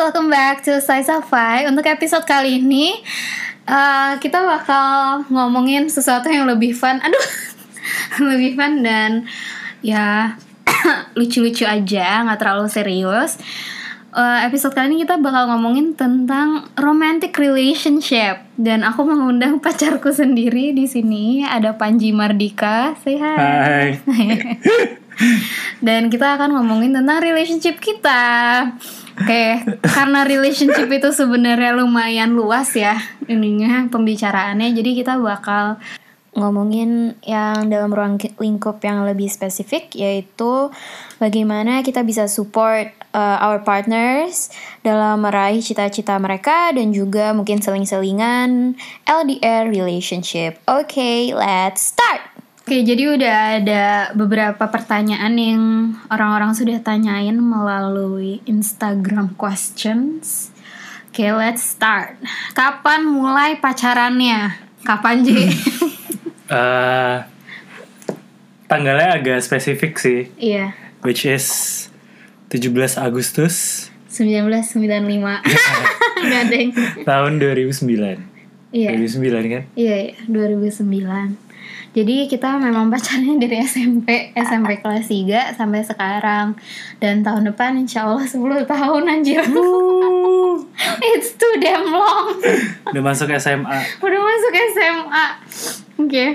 Welcome back to of Five. Untuk episode kali ini, uh, kita bakal ngomongin sesuatu yang lebih fun. Aduh, lebih fun dan ya lucu-lucu aja, nggak terlalu serius. Uh, episode kali ini kita bakal ngomongin tentang romantic relationship dan aku mengundang pacarku sendiri di sini ada Panji Mardika. Say hi. Hai. Dan kita akan ngomongin tentang relationship kita. Oke, karena relationship itu sebenarnya lumayan luas ya ininya pembicaraannya. Jadi kita bakal ngomongin yang dalam ruang lingkup yang lebih spesifik yaitu bagaimana kita bisa support uh, our partners dalam meraih cita-cita mereka dan juga mungkin seling-selingan LDR relationship. Oke, let's start. Oke, jadi udah ada beberapa pertanyaan yang orang-orang sudah tanyain melalui Instagram questions. Oke, let's start. Kapan mulai pacarannya? Kapan, Ji? Eh, tanggalnya agak spesifik sih, Iya, which is 17 Agustus 1995. Nggak deng. tahun 2009. Iya, 2009 kan? iya, iya, 2009. Jadi kita memang pacarnya dari SMP, SMP kelas 3 sampai sekarang. Dan tahun depan insya Allah 10 tahun anjir. It's too damn long. Udah masuk SMA. Udah masuk SMA. Oke.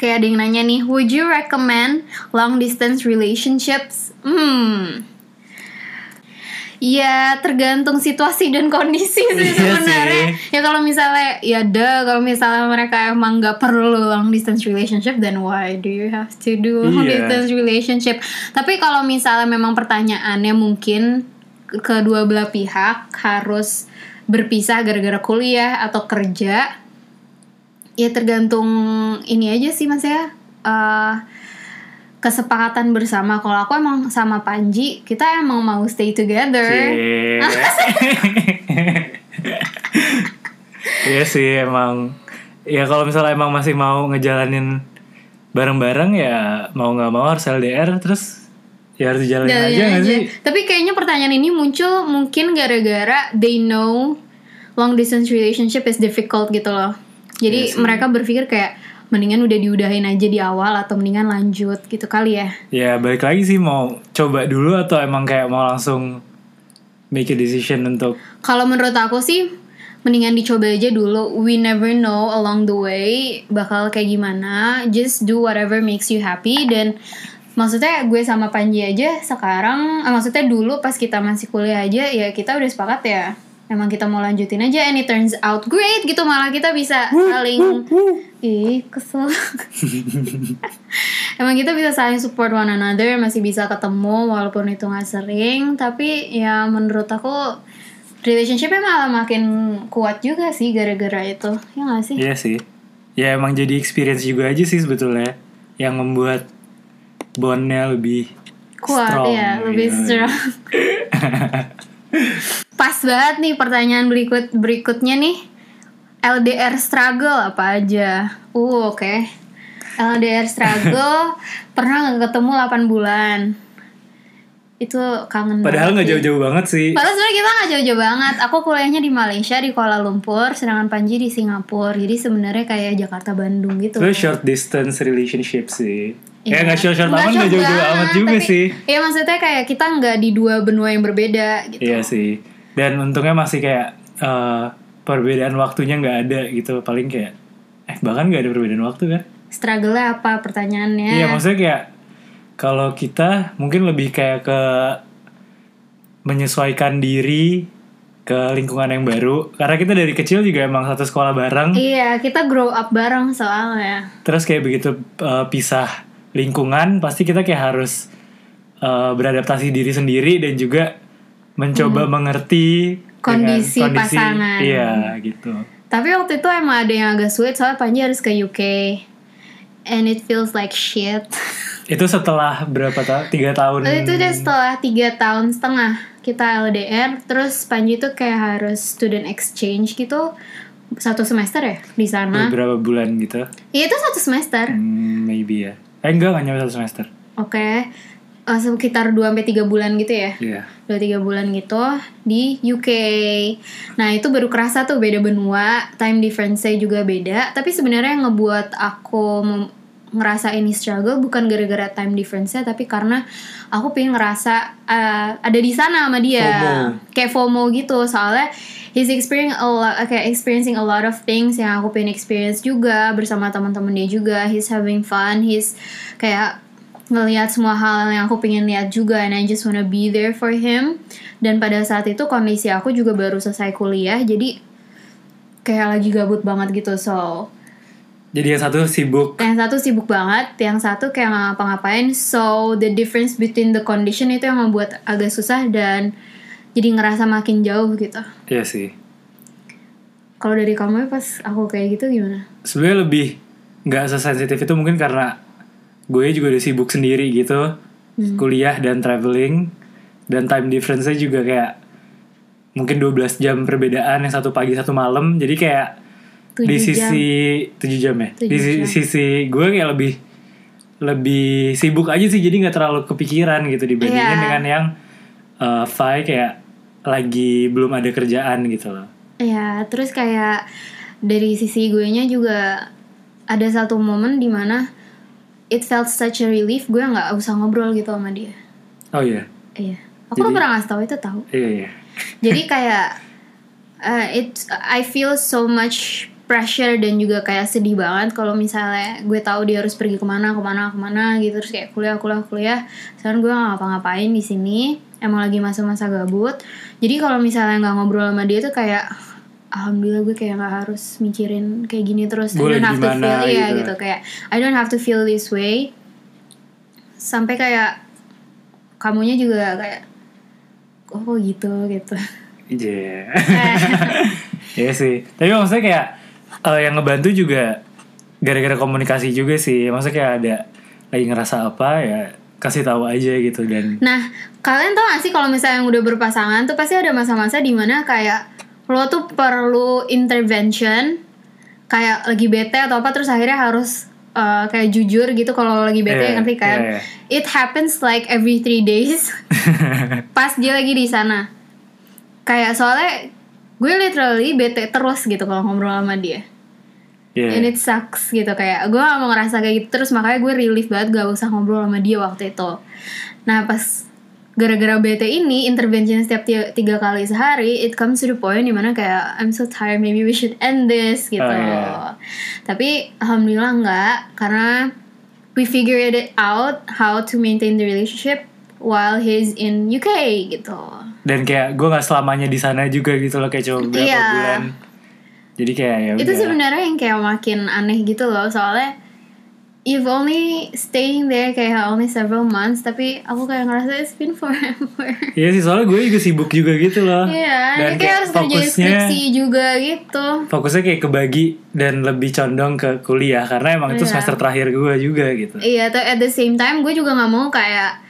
Oke, ada yang nanya nih, would you recommend long distance relationships? Hmm. Ya tergantung situasi dan kondisi sih Iya sebenarnya. sih. Ya kalau misalnya ya deh kalau misalnya mereka emang nggak perlu long distance relationship then why do you have to do long Iya. distance relationship? Tapi kalau misalnya memang pertanyaannya mungkin kedua belah pihak harus berpisah gara-gara kuliah atau kerja ya tergantung ini aja sih mas ya eh, kesepakatan bersama kalau aku emang sama Panji kita emang mau stay together. Iya sih emang ya kalau misalnya emang masih mau ngejalanin bareng-bareng ya mau nggak mau harus LDR terus ya harus Jalanin aja aja. sih? Tapi kayaknya pertanyaan ini muncul mungkin gara-gara they know long distance relationship is difficult gitu loh. Jadi Iya mereka berpikir kayak mendingan udah diudahin aja di awal atau mendingan lanjut gitu kali ya. Ya balik lagi sih mau coba dulu atau emang kayak mau langsung make a decision untuk Kalau menurut aku sih mendingan dicoba aja dulu. We never know along the way bakal kayak gimana. Just do whatever makes you happy dan maksudnya gue sama Panji aja sekarang eh, maksudnya dulu pas kita masih kuliah aja ya kita udah sepakat ya emang kita mau lanjutin aja and it turns out great gitu malah kita bisa saling ih kesel. Emang kita bisa saling support one another masih bisa ketemu walaupun itu nggak sering. Tapi ya menurut aku relationshipnya malah makin kuat juga sih gara-gara itu. Ya nggak sih? Iya sih. Ya emang jadi experience juga aja sih sebetulnya yang membuat bondnya lebih kuat strong, ya lebih iya. strong pas banget nih pertanyaan berikut berikutnya nih LDR struggle apa aja uh oke LDR struggle pernah nggak ketemu 8 bulan itu kangen Padahal banget nggak jauh-jauh banget sih. Padahal sebenarnya kita nggak jauh-jauh banget. Aku kuliahnya di Malaysia di Kuala Lumpur, sedangkan Panji di Singapura. Jadi sebenarnya kayak Jakarta Bandung gitu. Itu short distance relationship sih. Iya. Ya nggak short-short amat nggak short jauh-jauh banget, amat juga tapi- sih. Iya maksudnya kayak kita nggak di dua benua yang berbeda gitu. Iya sih. Dan untungnya masih kayak eh, perbedaan waktunya nggak ada gitu. Paling kayak eh bahkan nggak ada perbedaan waktu kan? Struggle-nya apa pertanyaannya? Iya maksudnya kayak kalau kita mungkin lebih kayak ke menyesuaikan diri ke lingkungan yang baru karena kita dari kecil juga emang satu sekolah bareng Iya, kita grow up bareng soalnya. terus kayak begitu uh, pisah lingkungan pasti kita kayak harus uh, beradaptasi diri sendiri dan juga mencoba mengerti dengan Hmm. Kondisi pasangan. iya gitu Tapi waktu itu emang ada yang agak sulit soalnya Panji harus ke UK. And it feels like shit. itu setelah berapa tahun tiga tahun itu udah setelah tiga tahun setengah kita LDR, terus Panji tuh kayak harus student exchange gitu satu semester ya di sana. beberapa bulan gitu Iya itu satu semester. Hmm, maybe ya eh enggak nggak nyampe satu semester Oke. Eh, sekitar 2 sampai 3 bulan gitu ya. Iya. dua tiga bulan gitu di UK. Nah itu baru kerasa tuh beda benua, time difference-nya juga beda. Tapi sebenarnya yang ngebuat aku ngerasa ini struggle bukan gara-gara time difference-nya, tapi karena aku pengen ngerasa uh, ada di sana sama dia, FOMO. kayak FOMO gitu. Soalnya he's experiencing a lot, kayak experiencing a lot of things yang aku pengen experience juga bersama teman-teman dia juga. He's having fun, he's kayak ngelihat semua hal yang aku pengen lihat juga and I just wanna be there for him. Dan pada saat itu kondisi aku juga baru selesai kuliah jadi kayak lagi gabut banget gitu so. Jadi yang satu sibuk. yang satu sibuk banget yang satu kayak ngapa-ngapain. So the difference between the condition itu yang membuat agak susah dan jadi ngerasa makin jauh gitu. Iya sih. kalau dari kamu pas aku kayak gitu gimana? Sebenarnya lebih nggak sesensitif itu mungkin karena gue juga udah sibuk sendiri gitu. Kuliah dan traveling dan time difference-nya juga kayak mungkin 12 jam perbedaan yang satu pagi satu malam. Jadi kayak di jam. sisi 7 jam ya. Tujuh di si- jam. sisi gue kayak lebih lebih sibuk aja sih jadi nggak terlalu kepikiran gitu dibandingin Iya. dengan yang uh, Vi kayak lagi belum ada kerjaan gitu loh. Ya, terus kayak dari sisi gue nya juga ada satu momen di mana it felt such a relief gue nggak usah ngobrol gitu sama dia. Oh iya. Iya, aku tuh Jadi- pernah ngasih tahu itu tahu. Iya iya. Jadi kayak uh, it I feel so much pressure dan juga kayak sedih banget kalau misalnya gue tahu dia harus pergi ke mana ke mana ke mana gitu terus kayak kuliah kuliah kuliah sekarang gue nggak ngapa-ngapain di sini emang lagi masa-masa gabut jadi kalau misalnya nggak ngobrol sama dia tuh kayak alhamdulillah gue kayak nggak harus mikirin kayak gini terus Gue I don't have to gimana feel iya gitu. gitu kayak I don't have to feel this way sampai kayak kamunya juga kayak oh kok gitu gitu Iya. Iya sih. Tapi maksudnya kayak eh, yang ngebantu juga gara-gara komunikasi juga sih. Maksudnya kayak ada lagi ngerasa apa ya kasih tahu aja gitu dan Nah, kalian tau gak sih kalau misalnya yang udah berpasangan tuh pasti ada masa-masa di mana kayak lo tuh perlu intervention, kayak lagi bete atau apa terus akhirnya harus uh, kayak jujur gitu kalau lagi bete Iya, ngerti kan? iya, iya. It happens like every three days pas dia lagi di sana. Kayak soalnya gue literally bete terus gitu kalau ngobrol sama dia. Iya. And it sucks gitu kayak gue gak mau ngerasa kayak gitu terus makanya gue relief banget gak usah ngobrol sama dia waktu itu. Nah pas gara-gara bete ini intervention setiap tiga, tiga kali sehari it comes to the point di mana kayak I'm so tired maybe we should end this gitu. Oh, iya. Tapi alhamdulillah enggak karena we figured it out how to maintain the relationship while he's in UK gitu. dan kayak gue nggak selamanya di sana juga gitu loh kayak cuma beberapa Iya. bulan. Jadi kayak ya itu sebenarnya yang kayak makin aneh gitu loh soalnya you've only staying there kayak only several months tapi aku kayak ngerasa it's been forever Iya sih soalnya gue juga sibuk juga gitu loh. Iya, Dan ini kayak harus kerja fokusnya skripsi juga gitu. fokusnya kayak kebagi dan lebih condong ke kuliah karena emang itu Iya. semester terakhir gue juga gitu. Iya, tapi at the same time gue juga nggak mau kayak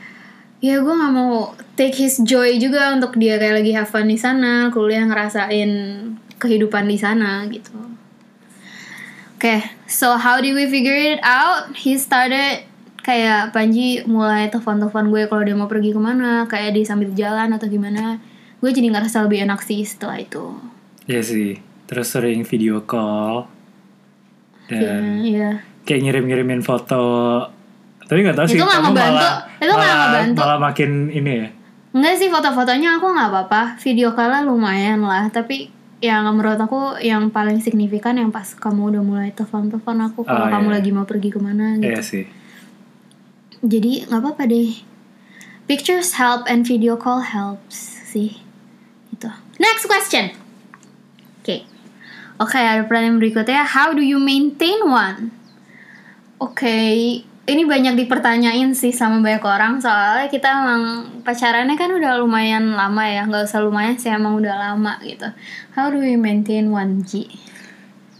ya gue nggak mau take his joy juga untuk dia kayak lagi have fun di sana, kuliah ngerasain kehidupan di sana gitu. Oke, so how did we figure it out? He started kayak Panji mulai telepon-telepon gue kalau dia mau pergi ke mana, kayak di sambil jalan atau gimana. Gue jadi ngerasa lebih enak sih setelah itu. Iya sih. Terus sering video call dan Iya. kayak ngirim-ngirimin foto. Tapi nggak tahu sih. Itu nggak ngebantu. Malah, Itu nggak ngebantu. Malah makin ini ya. Enggak sih foto-fotonya aku nggak apa-apa Video call lumayan lah Tapi yang menurut aku yang paling signifikan yang pas kamu udah mulai telepon-telepon aku kalau Oh, kamu iya. lagi mau pergi ke mana gitu. Iya sih. jadi nggak apa-apa deh. Pictures help and video call helps sih. Gitu. Next question. Oke. Oke ada pertanyaan berikutnya. How do you maintain one? Oke ini banyak dipertanyain sih sama banyak orang soalnya kita emang pacarannya kan udah lumayan lama ya nggak usah lumayan sih emang udah lama gitu how do we maintain one G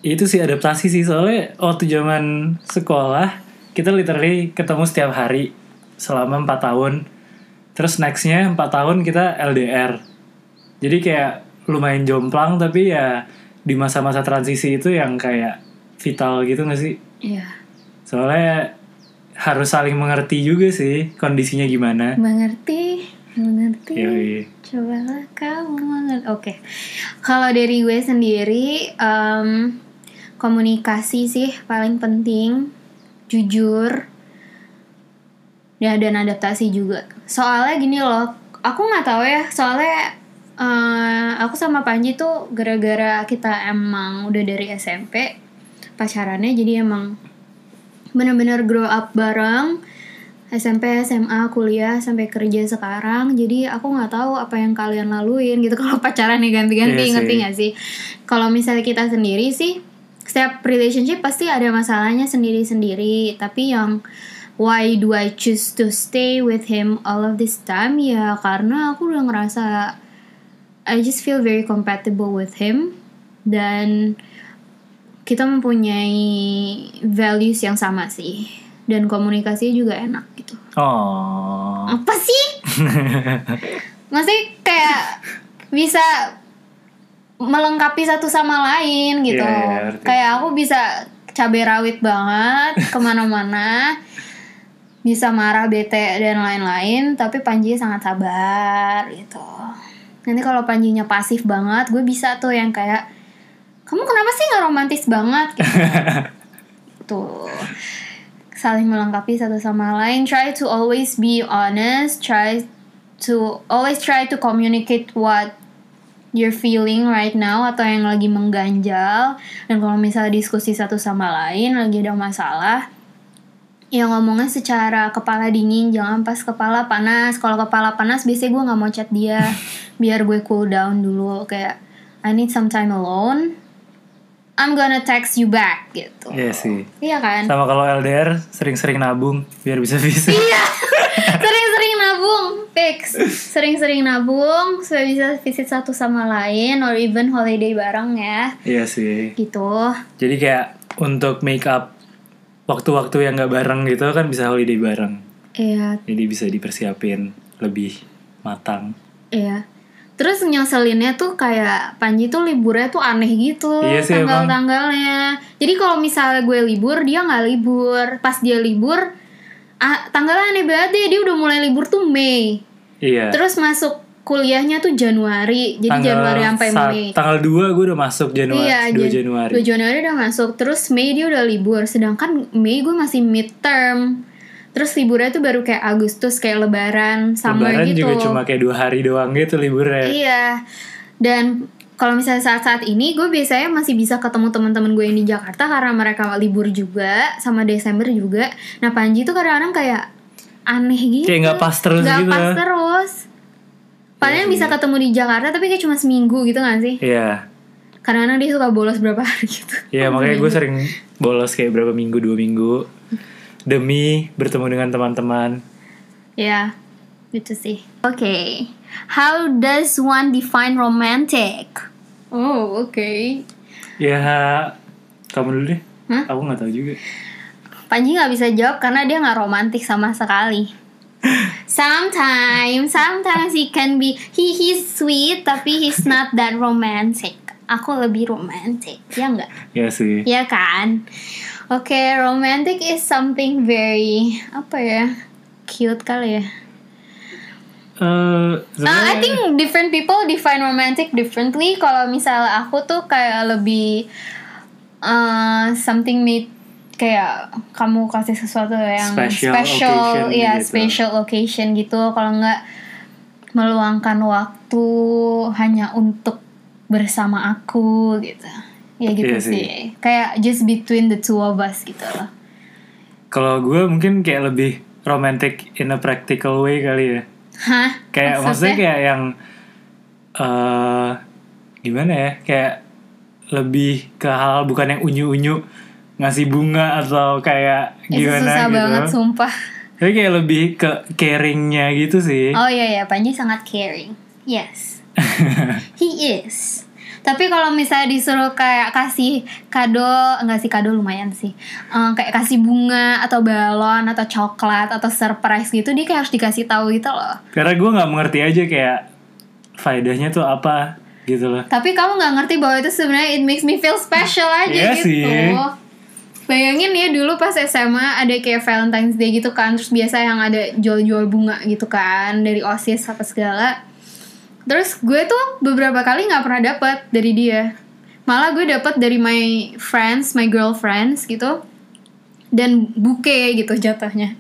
Itu sih adaptasi sih soalnya waktu zaman sekolah kita literally ketemu setiap hari selama 4 tahun. Terus nextnya 4 tahun kita LDR. Jadi kayak lumayan jomplang tapi ya di masa-masa transisi itu yang kayak vital gitu gak sih? Iya Soalnya harus saling mengerti juga sih kondisinya gimana. Mengerti, mengerti. Yoi. Cobalah kamu mengerti. Oke. Kalau dari gue sendiri, em, komunikasi sih paling penting, jujur, ya dan adaptasi juga. Soalnya gini loh, aku nggak tahu ya. Soalnya eh, aku sama Panji tuh gara-gara kita emang udah dari SMP pacarannya, jadi emang bener-bener grow up bareng. SMP, SMA, kuliah sampai kerja sekarang. Jadi aku nggak tahu apa yang kalian laluin gitu kalau pacaran nih ganti-ganti Iya ngerti nggak sih? Kalau misalnya kita sendiri sih setiap relationship pasti ada masalahnya sendiri-sendiri. Tapi yang why do I choose to stay with him all of this time? Ya karena aku udah ngerasa I just feel very compatible with him dan kita mempunyai values yang sama sih dan komunikasinya juga enak gitu. Oh. Apa sih? Masih kayak bisa melengkapi satu sama lain gitu. Iya, iya, ngerti. kayak aku bisa cabai rawit banget ke mana-mana, bisa marah, bete dan lain-lain. Tapi Panji sangat sabar gitu. Nanti kalau Panjinya pasif banget, gue bisa tuh yang kayak kamu kenapa sih nggak romantis banget? Gitu. tuh. Saling melengkapi satu sama lain. Try to always be honest. Try to always try to communicate what you're feeling right now atau yang lagi mengganjal. Dan kalau misalnya diskusi satu sama lain lagi ada masalah ya ngomongnya secara kepala dingin. Jangan pas kepala panas. Kalau kepala panas biasanya gue nggak mau chat dia. Biar gue cool down dulu. Kayak I need some time alone I'm gonna text you back gitu Iya sih. iya kan Sama kalau LDR sering-sering nabung biar bisa bisa. Iya, sering-sering nabung, fix. Sering-sering nabung supaya bisa visit satu sama lain, or even holiday bareng ya, Iya sih. gitu. Jadi kayak untuk make up waktu-waktu yang nggak bareng gitu kan bisa holiday bareng. Iya, Jadi bisa dipersiapin lebih matang. iya. Terus nyeselinnya tuh kayak Panji tuh liburnya tuh aneh gitu Iya sih, tanggal-tanggalnya. Jadi kalau misalnya gue libur, dia nggak libur. Pas dia libur, ah, tanggalnya aneh banget deh. Dia udah mulai libur tuh Mei. Iya. Terus masuk kuliahnya tuh Januari. Jadi Januari sampai saat- Mei. Tanggal 2 gue udah masuk Januari, Iya, 2 Jan- Januari. 2 Januari udah masuk. Terus Mei dia udah libur. Sedangkan Mei gue masih midterm. Terus liburnya tuh baru kayak Agustus kayak Lebaran, summer Lebaran gitu. juga cuma kayak dua hari doang gitu liburnya. Iya. Dan kalau misalnya saat-saat ini gue biasanya masih bisa ketemu teman-teman gue yang di Jakarta karena mereka libur juga sama Desember juga. Nah Panji tuh kadang-kadang kayak aneh gitu. Kayak nggak pas terus Nggak gitu. pas terus. Padahal Iya bisa ketemu di Jakarta tapi kayak cuma seminggu gitu gak sih? Iya. Kadang-kadang dia suka bolos berapa hari gitu. Iya makanya gue sering bolos kayak berapa minggu dua minggu demi bertemu dengan teman-teman. Ya, gitu sih. Oke, how does one define romantic? Oh, oke. Ya kamu dulu deh. Hah? Aku nggak tahu juga. Panji nggak bisa jawab karena dia nggak romantis sama sekali. Sometimes, sometimes he can be he he's sweet tapi he's not that romantic. Aku lebih romantic, ya nggak? Ya sih. Ya kan? Oke, romantic is something very apa ya? Cute kali ya. Eh, Uh, sebenarnya- I think different people define romantic differently. Kalau misalnya aku tuh kayak lebih uh, something made kayak kamu kasih sesuatu yang Special special, ya gitu. special occasion gitu. Kalau nggak meluangkan waktu hanya untuk bersama aku gitu. Ya gitu Iya sih. sih. Kayak just between the two of us gitu loh. Kalau gue mungkin kayak lebih romantic in a practical way kali ya. Hah? Kayak maksudnya kayak yang eh gimana ya? Kayak lebih ke hal bukan yang unyu-unyu ngasih bunga atau kayak Itu gimana susah gitu. banget sumpah. Tapi kayak lebih ke caringnya gitu sih. Oh iya ya, Panji sangat caring. Yes. He is. Tapi kalau misalnya disuruh kayak kasih kado, enggak sih kado lumayan sih. Eh, kayak kasih bunga atau balon atau coklat atau surprise gitu, dia kayak harus dikasih tahu gitu loh. Karena gue nggak mengerti aja kayak faedahnya tuh apa gitu loh. Tapi kamu nggak ngerti bahwa itu sebenarnya it makes me feel special aja Iya gitu. sih. Bayangin ya dulu pas SMA ada kayak Valentine's Day gitu kan Terus biasa yang ada jual-jual bunga gitu kan Dari OSIS apa segala Terus gue tuh beberapa kali nggak pernah dapet dari dia. Malah gue dapet dari my friends, my girlfriends gitu. Dan bouquet gitu jatuhnya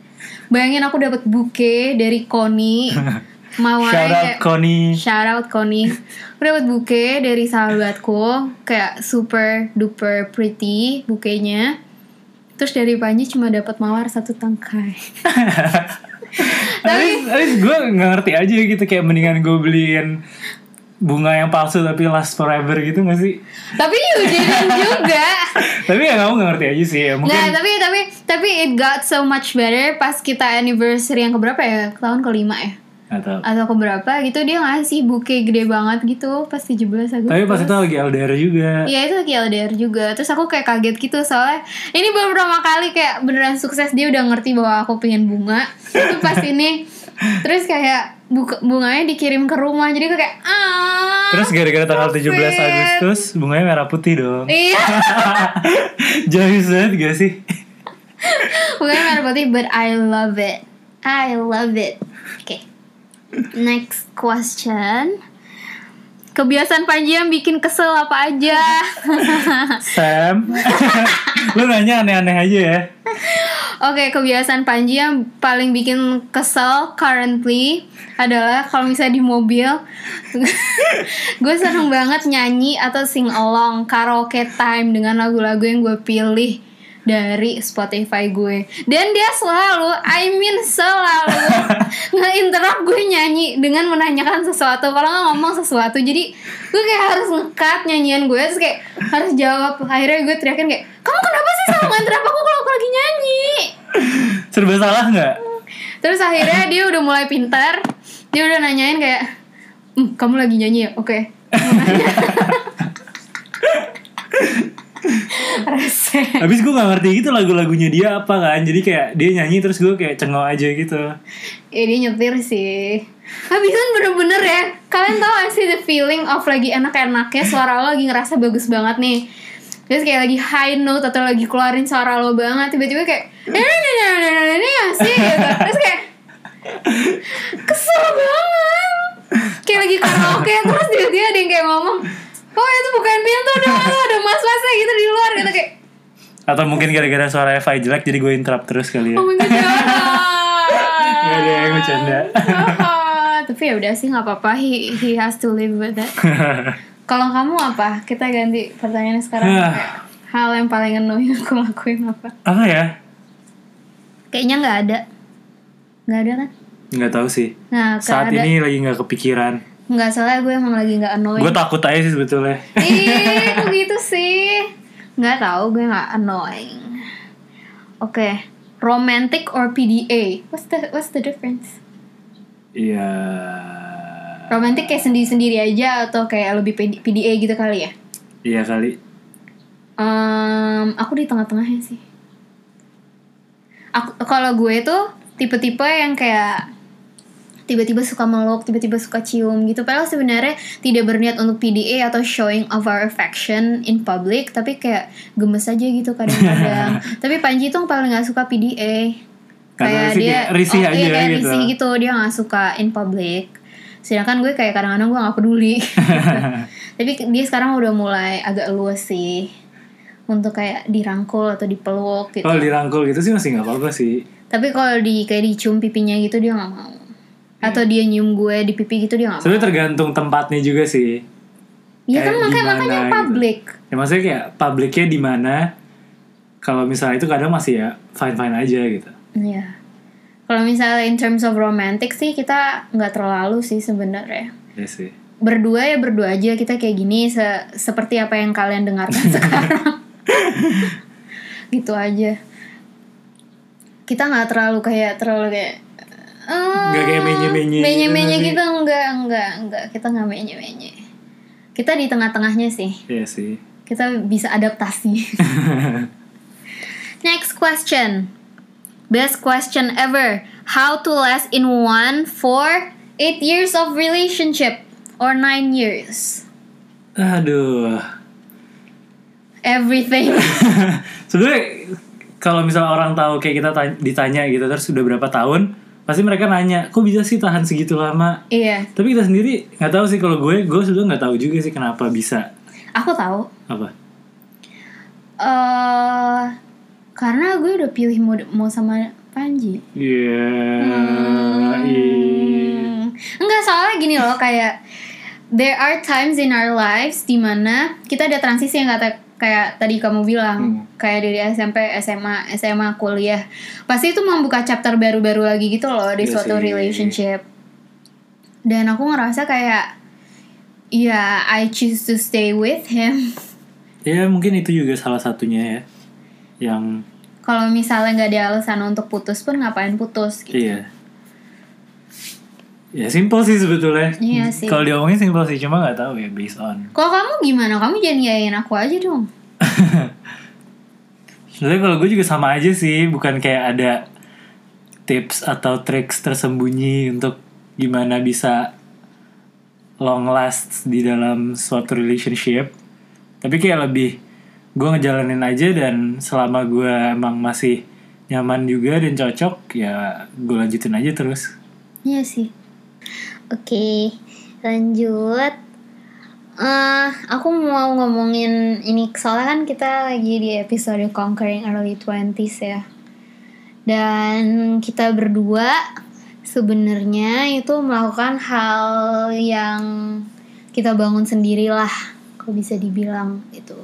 Bayangin aku dapet bouquet dari Koni Mawar Shout out kayak- Connie. Shout out Connie Aku dapet bouquet dari sahabatku Kayak super duper pretty bukenya Terus dari Panji cuma dapat mawar satu tangkai Tapi, tapi gue nggak ngerti aja gitu kayak mendingan gue beliin bunga yang palsu tapi last forever gitu gak sih? Tapi you didn't juga tapi ya kamu nggak ngerti aja sih ya mungkin. Nah tapi tapi tapi it got so much better pas kita anniversary yang keberapa ya tahun kelima ya Atau. atau keberapa gitu dia ngasih bouquet gede banget gitu pas 17 Agustus Tapi pas itu lagi LDR juga. Iya itu lagi LDR juga Terus aku kayak kaget gitu soalnya Ini baru pertama kali kayak beneran sukses Dia udah ngerti bahwa aku pengen bunga Itu pas ini Terus kayak buka, bunganya dikirim ke rumah Jadi kayak ah Terus gara-gara tanggal 17 love it." Agustus bunganya merah putih dong. Iya Jayus banget gak sih? Bunganya merah putih But I love it I love it Oke Next question. Kebiasaan Panji yang bikin kesel apa aja? Sam, lu nanya aneh-aneh aja ya. Oke, kebiasaan Panji yang paling bikin kesel currently adalah kalau misalnya di mobil, gue seneng banget nyanyi atau sing along karaoke time dengan lagu-lagu yang gue pilih dari Spotify gue. Dan dia selalu, I mean selalu nge-interrupt gue nyanyi dengan menanyakan sesuatu. Kalau nggak ngomong sesuatu, jadi gue kayak harus ngekat nyanyian gue terus kayak harus jawab. Akhirnya gue teriakin kayak, kamu kenapa sih selalu nge-interrupt aku kalau aku lagi nyanyi? Serba salah nggak? Terus akhirnya dia udah mulai pintar Dia udah nanyain kayak "Hmm, Kamu lagi nyanyi ya? Oke Rese. Habis gue gak ngerti gitu lagu-lagunya dia apa kan. Jadi kayak dia nyanyi terus gue kayak cengok aja gitu. Ya dia nyetir sih. Habis kan bener-bener ya. Kalian tau gak sih the feeling of lagi enak-enaknya Suara lo lagi ngerasa bagus banget nih. Terus kayak lagi high note atau lagi keluarin suara lo banget Tiba-tiba kayak Ini ini ini sih gitu. Terus kayak Kesel banget. Kayak lagi karaoke Terus tiba-tiba ada yang kayak ngomong Oh itu bukan pintu dong Ada mas-masnya gitu di luar gitu kayak Atau mungkin gara-gara suara Eva jelek jadi gue interrupt terus kali ya Oh my god. Gak ada yang bercanda Ah, Tapi ya udah sih nggak apa-apa he, he has to live with that Kalau kamu apa? Kita ganti pertanyaannya sekarang Ah. Kayak Hal yang paling annoying aku lakuin apa? Apa ya? Kayaknya nggak ada nggak ada kan? Nggak tahu sih Nah, Saat ada. ini lagi nggak kepikiran Nggak salah gue emang lagi nggak annoying Gue takut aja sih sebetulnya Ih, kok gitu sih? Nggak tahu, gue nggak annoying. Oke, romantic or PDA? What's the What's the difference? Iya Romantic kayak sendiri-sendiri aja atau kayak lebih PD- PDA gitu kali ya? Iya kali Em, aku di tengah-tengahnya sih. Aku kalau gue tuh tipe-tipe yang kayak tiba-tiba suka meluk, tiba-tiba suka cium gitu. Padahal sebenarnya tidak berniat untuk PDA atau showing of our affection in public, tapi kayak gemes aja gitu kadang-kadang. tapi Panji tuh paling nggak suka PDA. Karena sih kayak risih oh, aja iya, kayak gitu. risih gitu, dia nggak suka in public. Sedangkan gue kayak kadang-kadang gue nggak peduli. tapi dia sekarang udah mulai agak luas sih untuk kayak dirangkul atau dipeluk gitu. Kalau dirangkul gitu sih masih nggak apa-apa sih Tapi kalau di kayak dicium pipinya gitu dia nggak mau. Atau dia nyium gue di pipi gitu dia nggak. Sebenarnya tergantung tempatnya juga sih Iya kan makanya makanya gitu. public. Ya maksudnya kayak publiknya di mana Kalau misalnya itu kadang masih ya fine-fine aja gitu Iya. Kalau misalnya in terms of romantic sih kita nggak terlalu sih sebenarnya. Ya sih Berdua ya berdua aja kita kayak gini se- seperti apa yang kalian dengarkan sekarang. gitu aja. Kita nggak terlalu kayak terlalu kayak eh, Nggak kayak menye-menye gitu menye-menye sih? gitu enggak enggak enggak kita nggak menye-menye. Kita di tengah-tengahnya sih. Iya sih Kita bisa adaptasi. Next question. Best question ever. How to last in one for eight years of relationship or nine years? Aduh Everything. sebenarnya kalau misalnya orang tahu kayak kita tanya- ditanya gitu terus udah berapa tahun pasti mereka nanya kok bisa sih tahan segitu lama Iya, tapi kita sendiri nggak tahu sih kalau gue gue sudah nggak tahu juga sih kenapa bisa aku tahu. apa eh karena gue udah pilih mau mau sama Panji. Iya, iya. Hmm. Enggak soalnya gini loh kayak there are times in our lives di mana kita ada transisi yang kata kayak tadi kamu bilang kayak dari SMP, SMA, SMA, kuliah. Pasti itu membuka chapter baru-baru lagi gitu loh di Iya suatu relationship. Dan aku ngerasa kayak ya I choose to stay with him. Ya mungkin itu juga salah satunya ya yang kalau misalnya nggak ada alasan untuk putus pun ngapain putus gitu. iya. Ya simpel sih sebetulnya. Iya sih. Kalau diomongin simpel sih cuma nggak tahu ya based on. Kalau kamu gimana? Kamu jangan yayain aku aja dong. Sebenarnya kalau gue juga sama aja sih, bukan kayak ada tips atau tricks tersembunyi untuk gimana bisa long last di dalam suatu relationship. Tapi kayak lebih gue ngejalanin aja dan selama gue emang masih nyaman juga dan cocok ya gue lanjutin aja terus. Iya sih. Oke, lanjut. eh aku mau ngomongin ini soalnya kan kita lagi di episode Conquering Early 20s ya. Dan kita berdua sebenarnya itu melakukan hal yang kita bangun sendirilah, kalau bisa dibilang itu.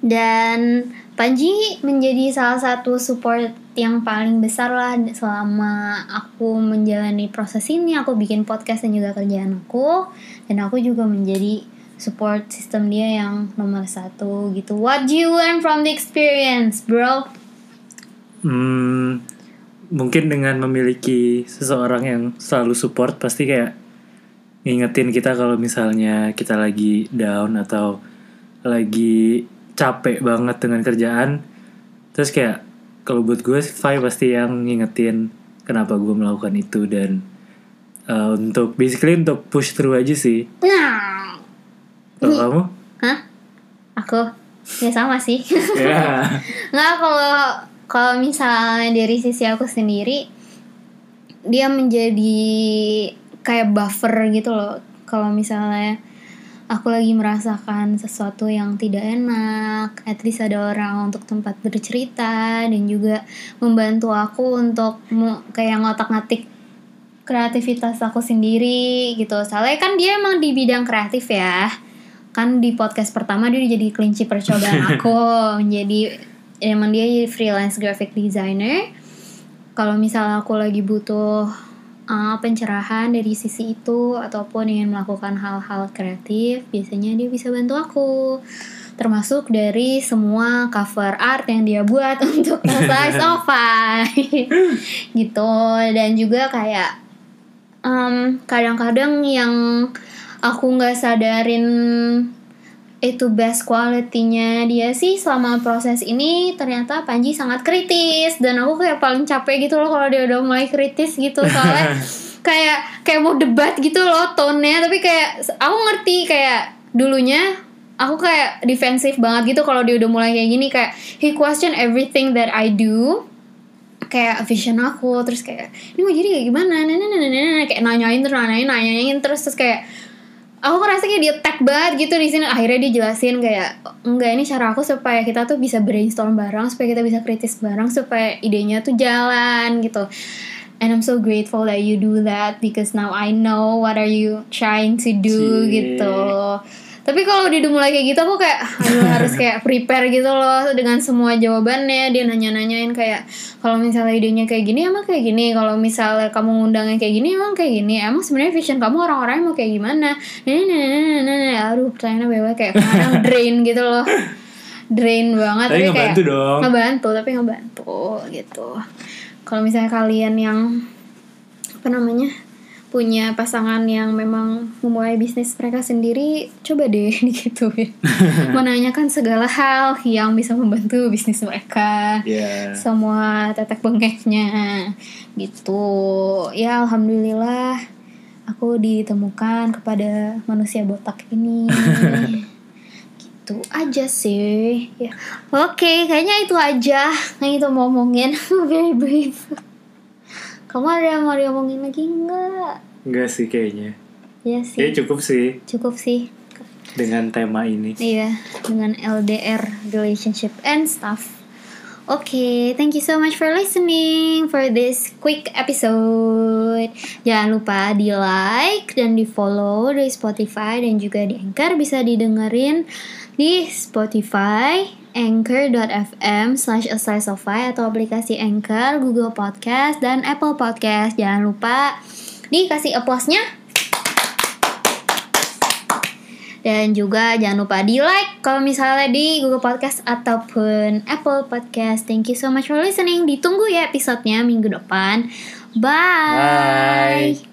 Dan Panji menjadi salah satu support yang paling besar lah selama aku menjalani proses ini. Aku bikin podcast dan juga kerjaan aku. Dan aku juga menjadi support system dia yang nomor satu gitu. What do you learn from the experience, bro? Hmm, mungkin dengan memiliki seseorang yang selalu support pasti kayak ngingetin kita kalau misalnya kita lagi down atau lagi capek banget dengan kerjaan. Terus kayak kalau buat gue Fai pasti yang ngingetin kenapa gue melakukan itu dan uh, untuk basically untuk push through aja sih. Nah, Kalau kamu? hah? Aku ya sama sih. Nggak kalau kalau misalnya dari sisi aku sendiri dia menjadi kayak buffer gitu loh. Kalau misalnya aku lagi merasakan sesuatu yang tidak enak, at least ada orang untuk tempat bercerita dan juga membantu aku untuk kayak ngotak-ngatik kreativitas aku sendiri gitu. Soalnya kan dia emang di bidang kreatif ya. Kan di podcast pertama dia jadi kelinci percobaan aku menjadi emang dia jadi freelance graphic designer. Kalau misalnya aku lagi butuh uh, pencerahan dari sisi itu ataupun ingin melakukan hal-hal kreatif, biasanya dia bisa bantu aku. Termasuk dari semua cover art yang dia buat untuk of Pie. gitu dan juga kayak um, kadang-kadang yang aku nggak sadarin itu best quality-nya dia sih selama proses ini ternyata Panji sangat kritis. Dan aku kayak paling capek gitu loh kalau dia udah mulai kritis gitu. Soalnya kayak kayak mau debat gitu loh tone-nya. Tapi kayak aku ngerti kayak dulunya aku kayak defensif banget gitu kalau dia udah mulai kayak gini. Kayak he question everything that I do. Kayak vision aku terus kayak ini mau jadi kayak gimana? Nah, nah, nah, nah, nah, nah. kayak nanyain terus nanyain nanyain terus. Terus kayak aku ngerasa kayak dia tag banget gitu di sini. Akhirnya dia jelasin kayak enggak ini cara aku supaya kita tuh bisa brainstorm bareng supaya kita bisa kritis bareng supaya idenya tuh jalan gitu. And I'm so grateful that you do that because now I know what are you trying to do Cie. gitu tapi kalau udah mulai kayak gitu aku kayak aduh harus kayak prepare gitu loh dengan semua jawabannya. Dia nanya-nanyain kayak kalau misalnya idenya kayak gini emang kayak gini. Kalau misalnya kamu ngundangnya kayak gini emang kayak gini. Emang sebenarnya vision kamu orang-orang mau kayak gimana? Nah, nah, nah, nah, nah, nah. aduh pertanyaannya bebas kayak kadang drain gitu loh. Drain banget. Tapi kayak ngebantu dong. ngebantu tapi ngebantu gitu. Kalau misalnya kalian yang apa namanya punya pasangan yang memang memulai bisnis mereka sendiri coba deh digituin. Menanyakan segala hal yang bisa membantu bisnis mereka. Ya. semua tetek bengeknya. Gitu. Ya alhamdulillah aku ditemukan kepada manusia botak ini. Itu aja sih. Ya. Oke kayaknya itu aja. Yang itu mau ngomongin. Very brief kamu ada yang mau diomongin lagi nggak Enggak sih kayaknya. ya Ya sih cukup sih cukup sih dengan tema ini. Iya, dengan LDR relationship and stuff. Oke, thank you so much for listening for this quick episode. Jangan lupa di like dan di follow di Spotify dan juga di Anchor bisa didengerin di Spotify anchor.fm slash a slice of Pie atau aplikasi Anchor, Google Podcast, dan Apple Podcast. Jangan lupa dikasih applause-nya dan juga jangan lupa di like kalau misalnya di Google Podcast ataupun Apple Podcast. Thank you so much for listening. Ditunggu ya episodenya minggu depan. Bye. Bye.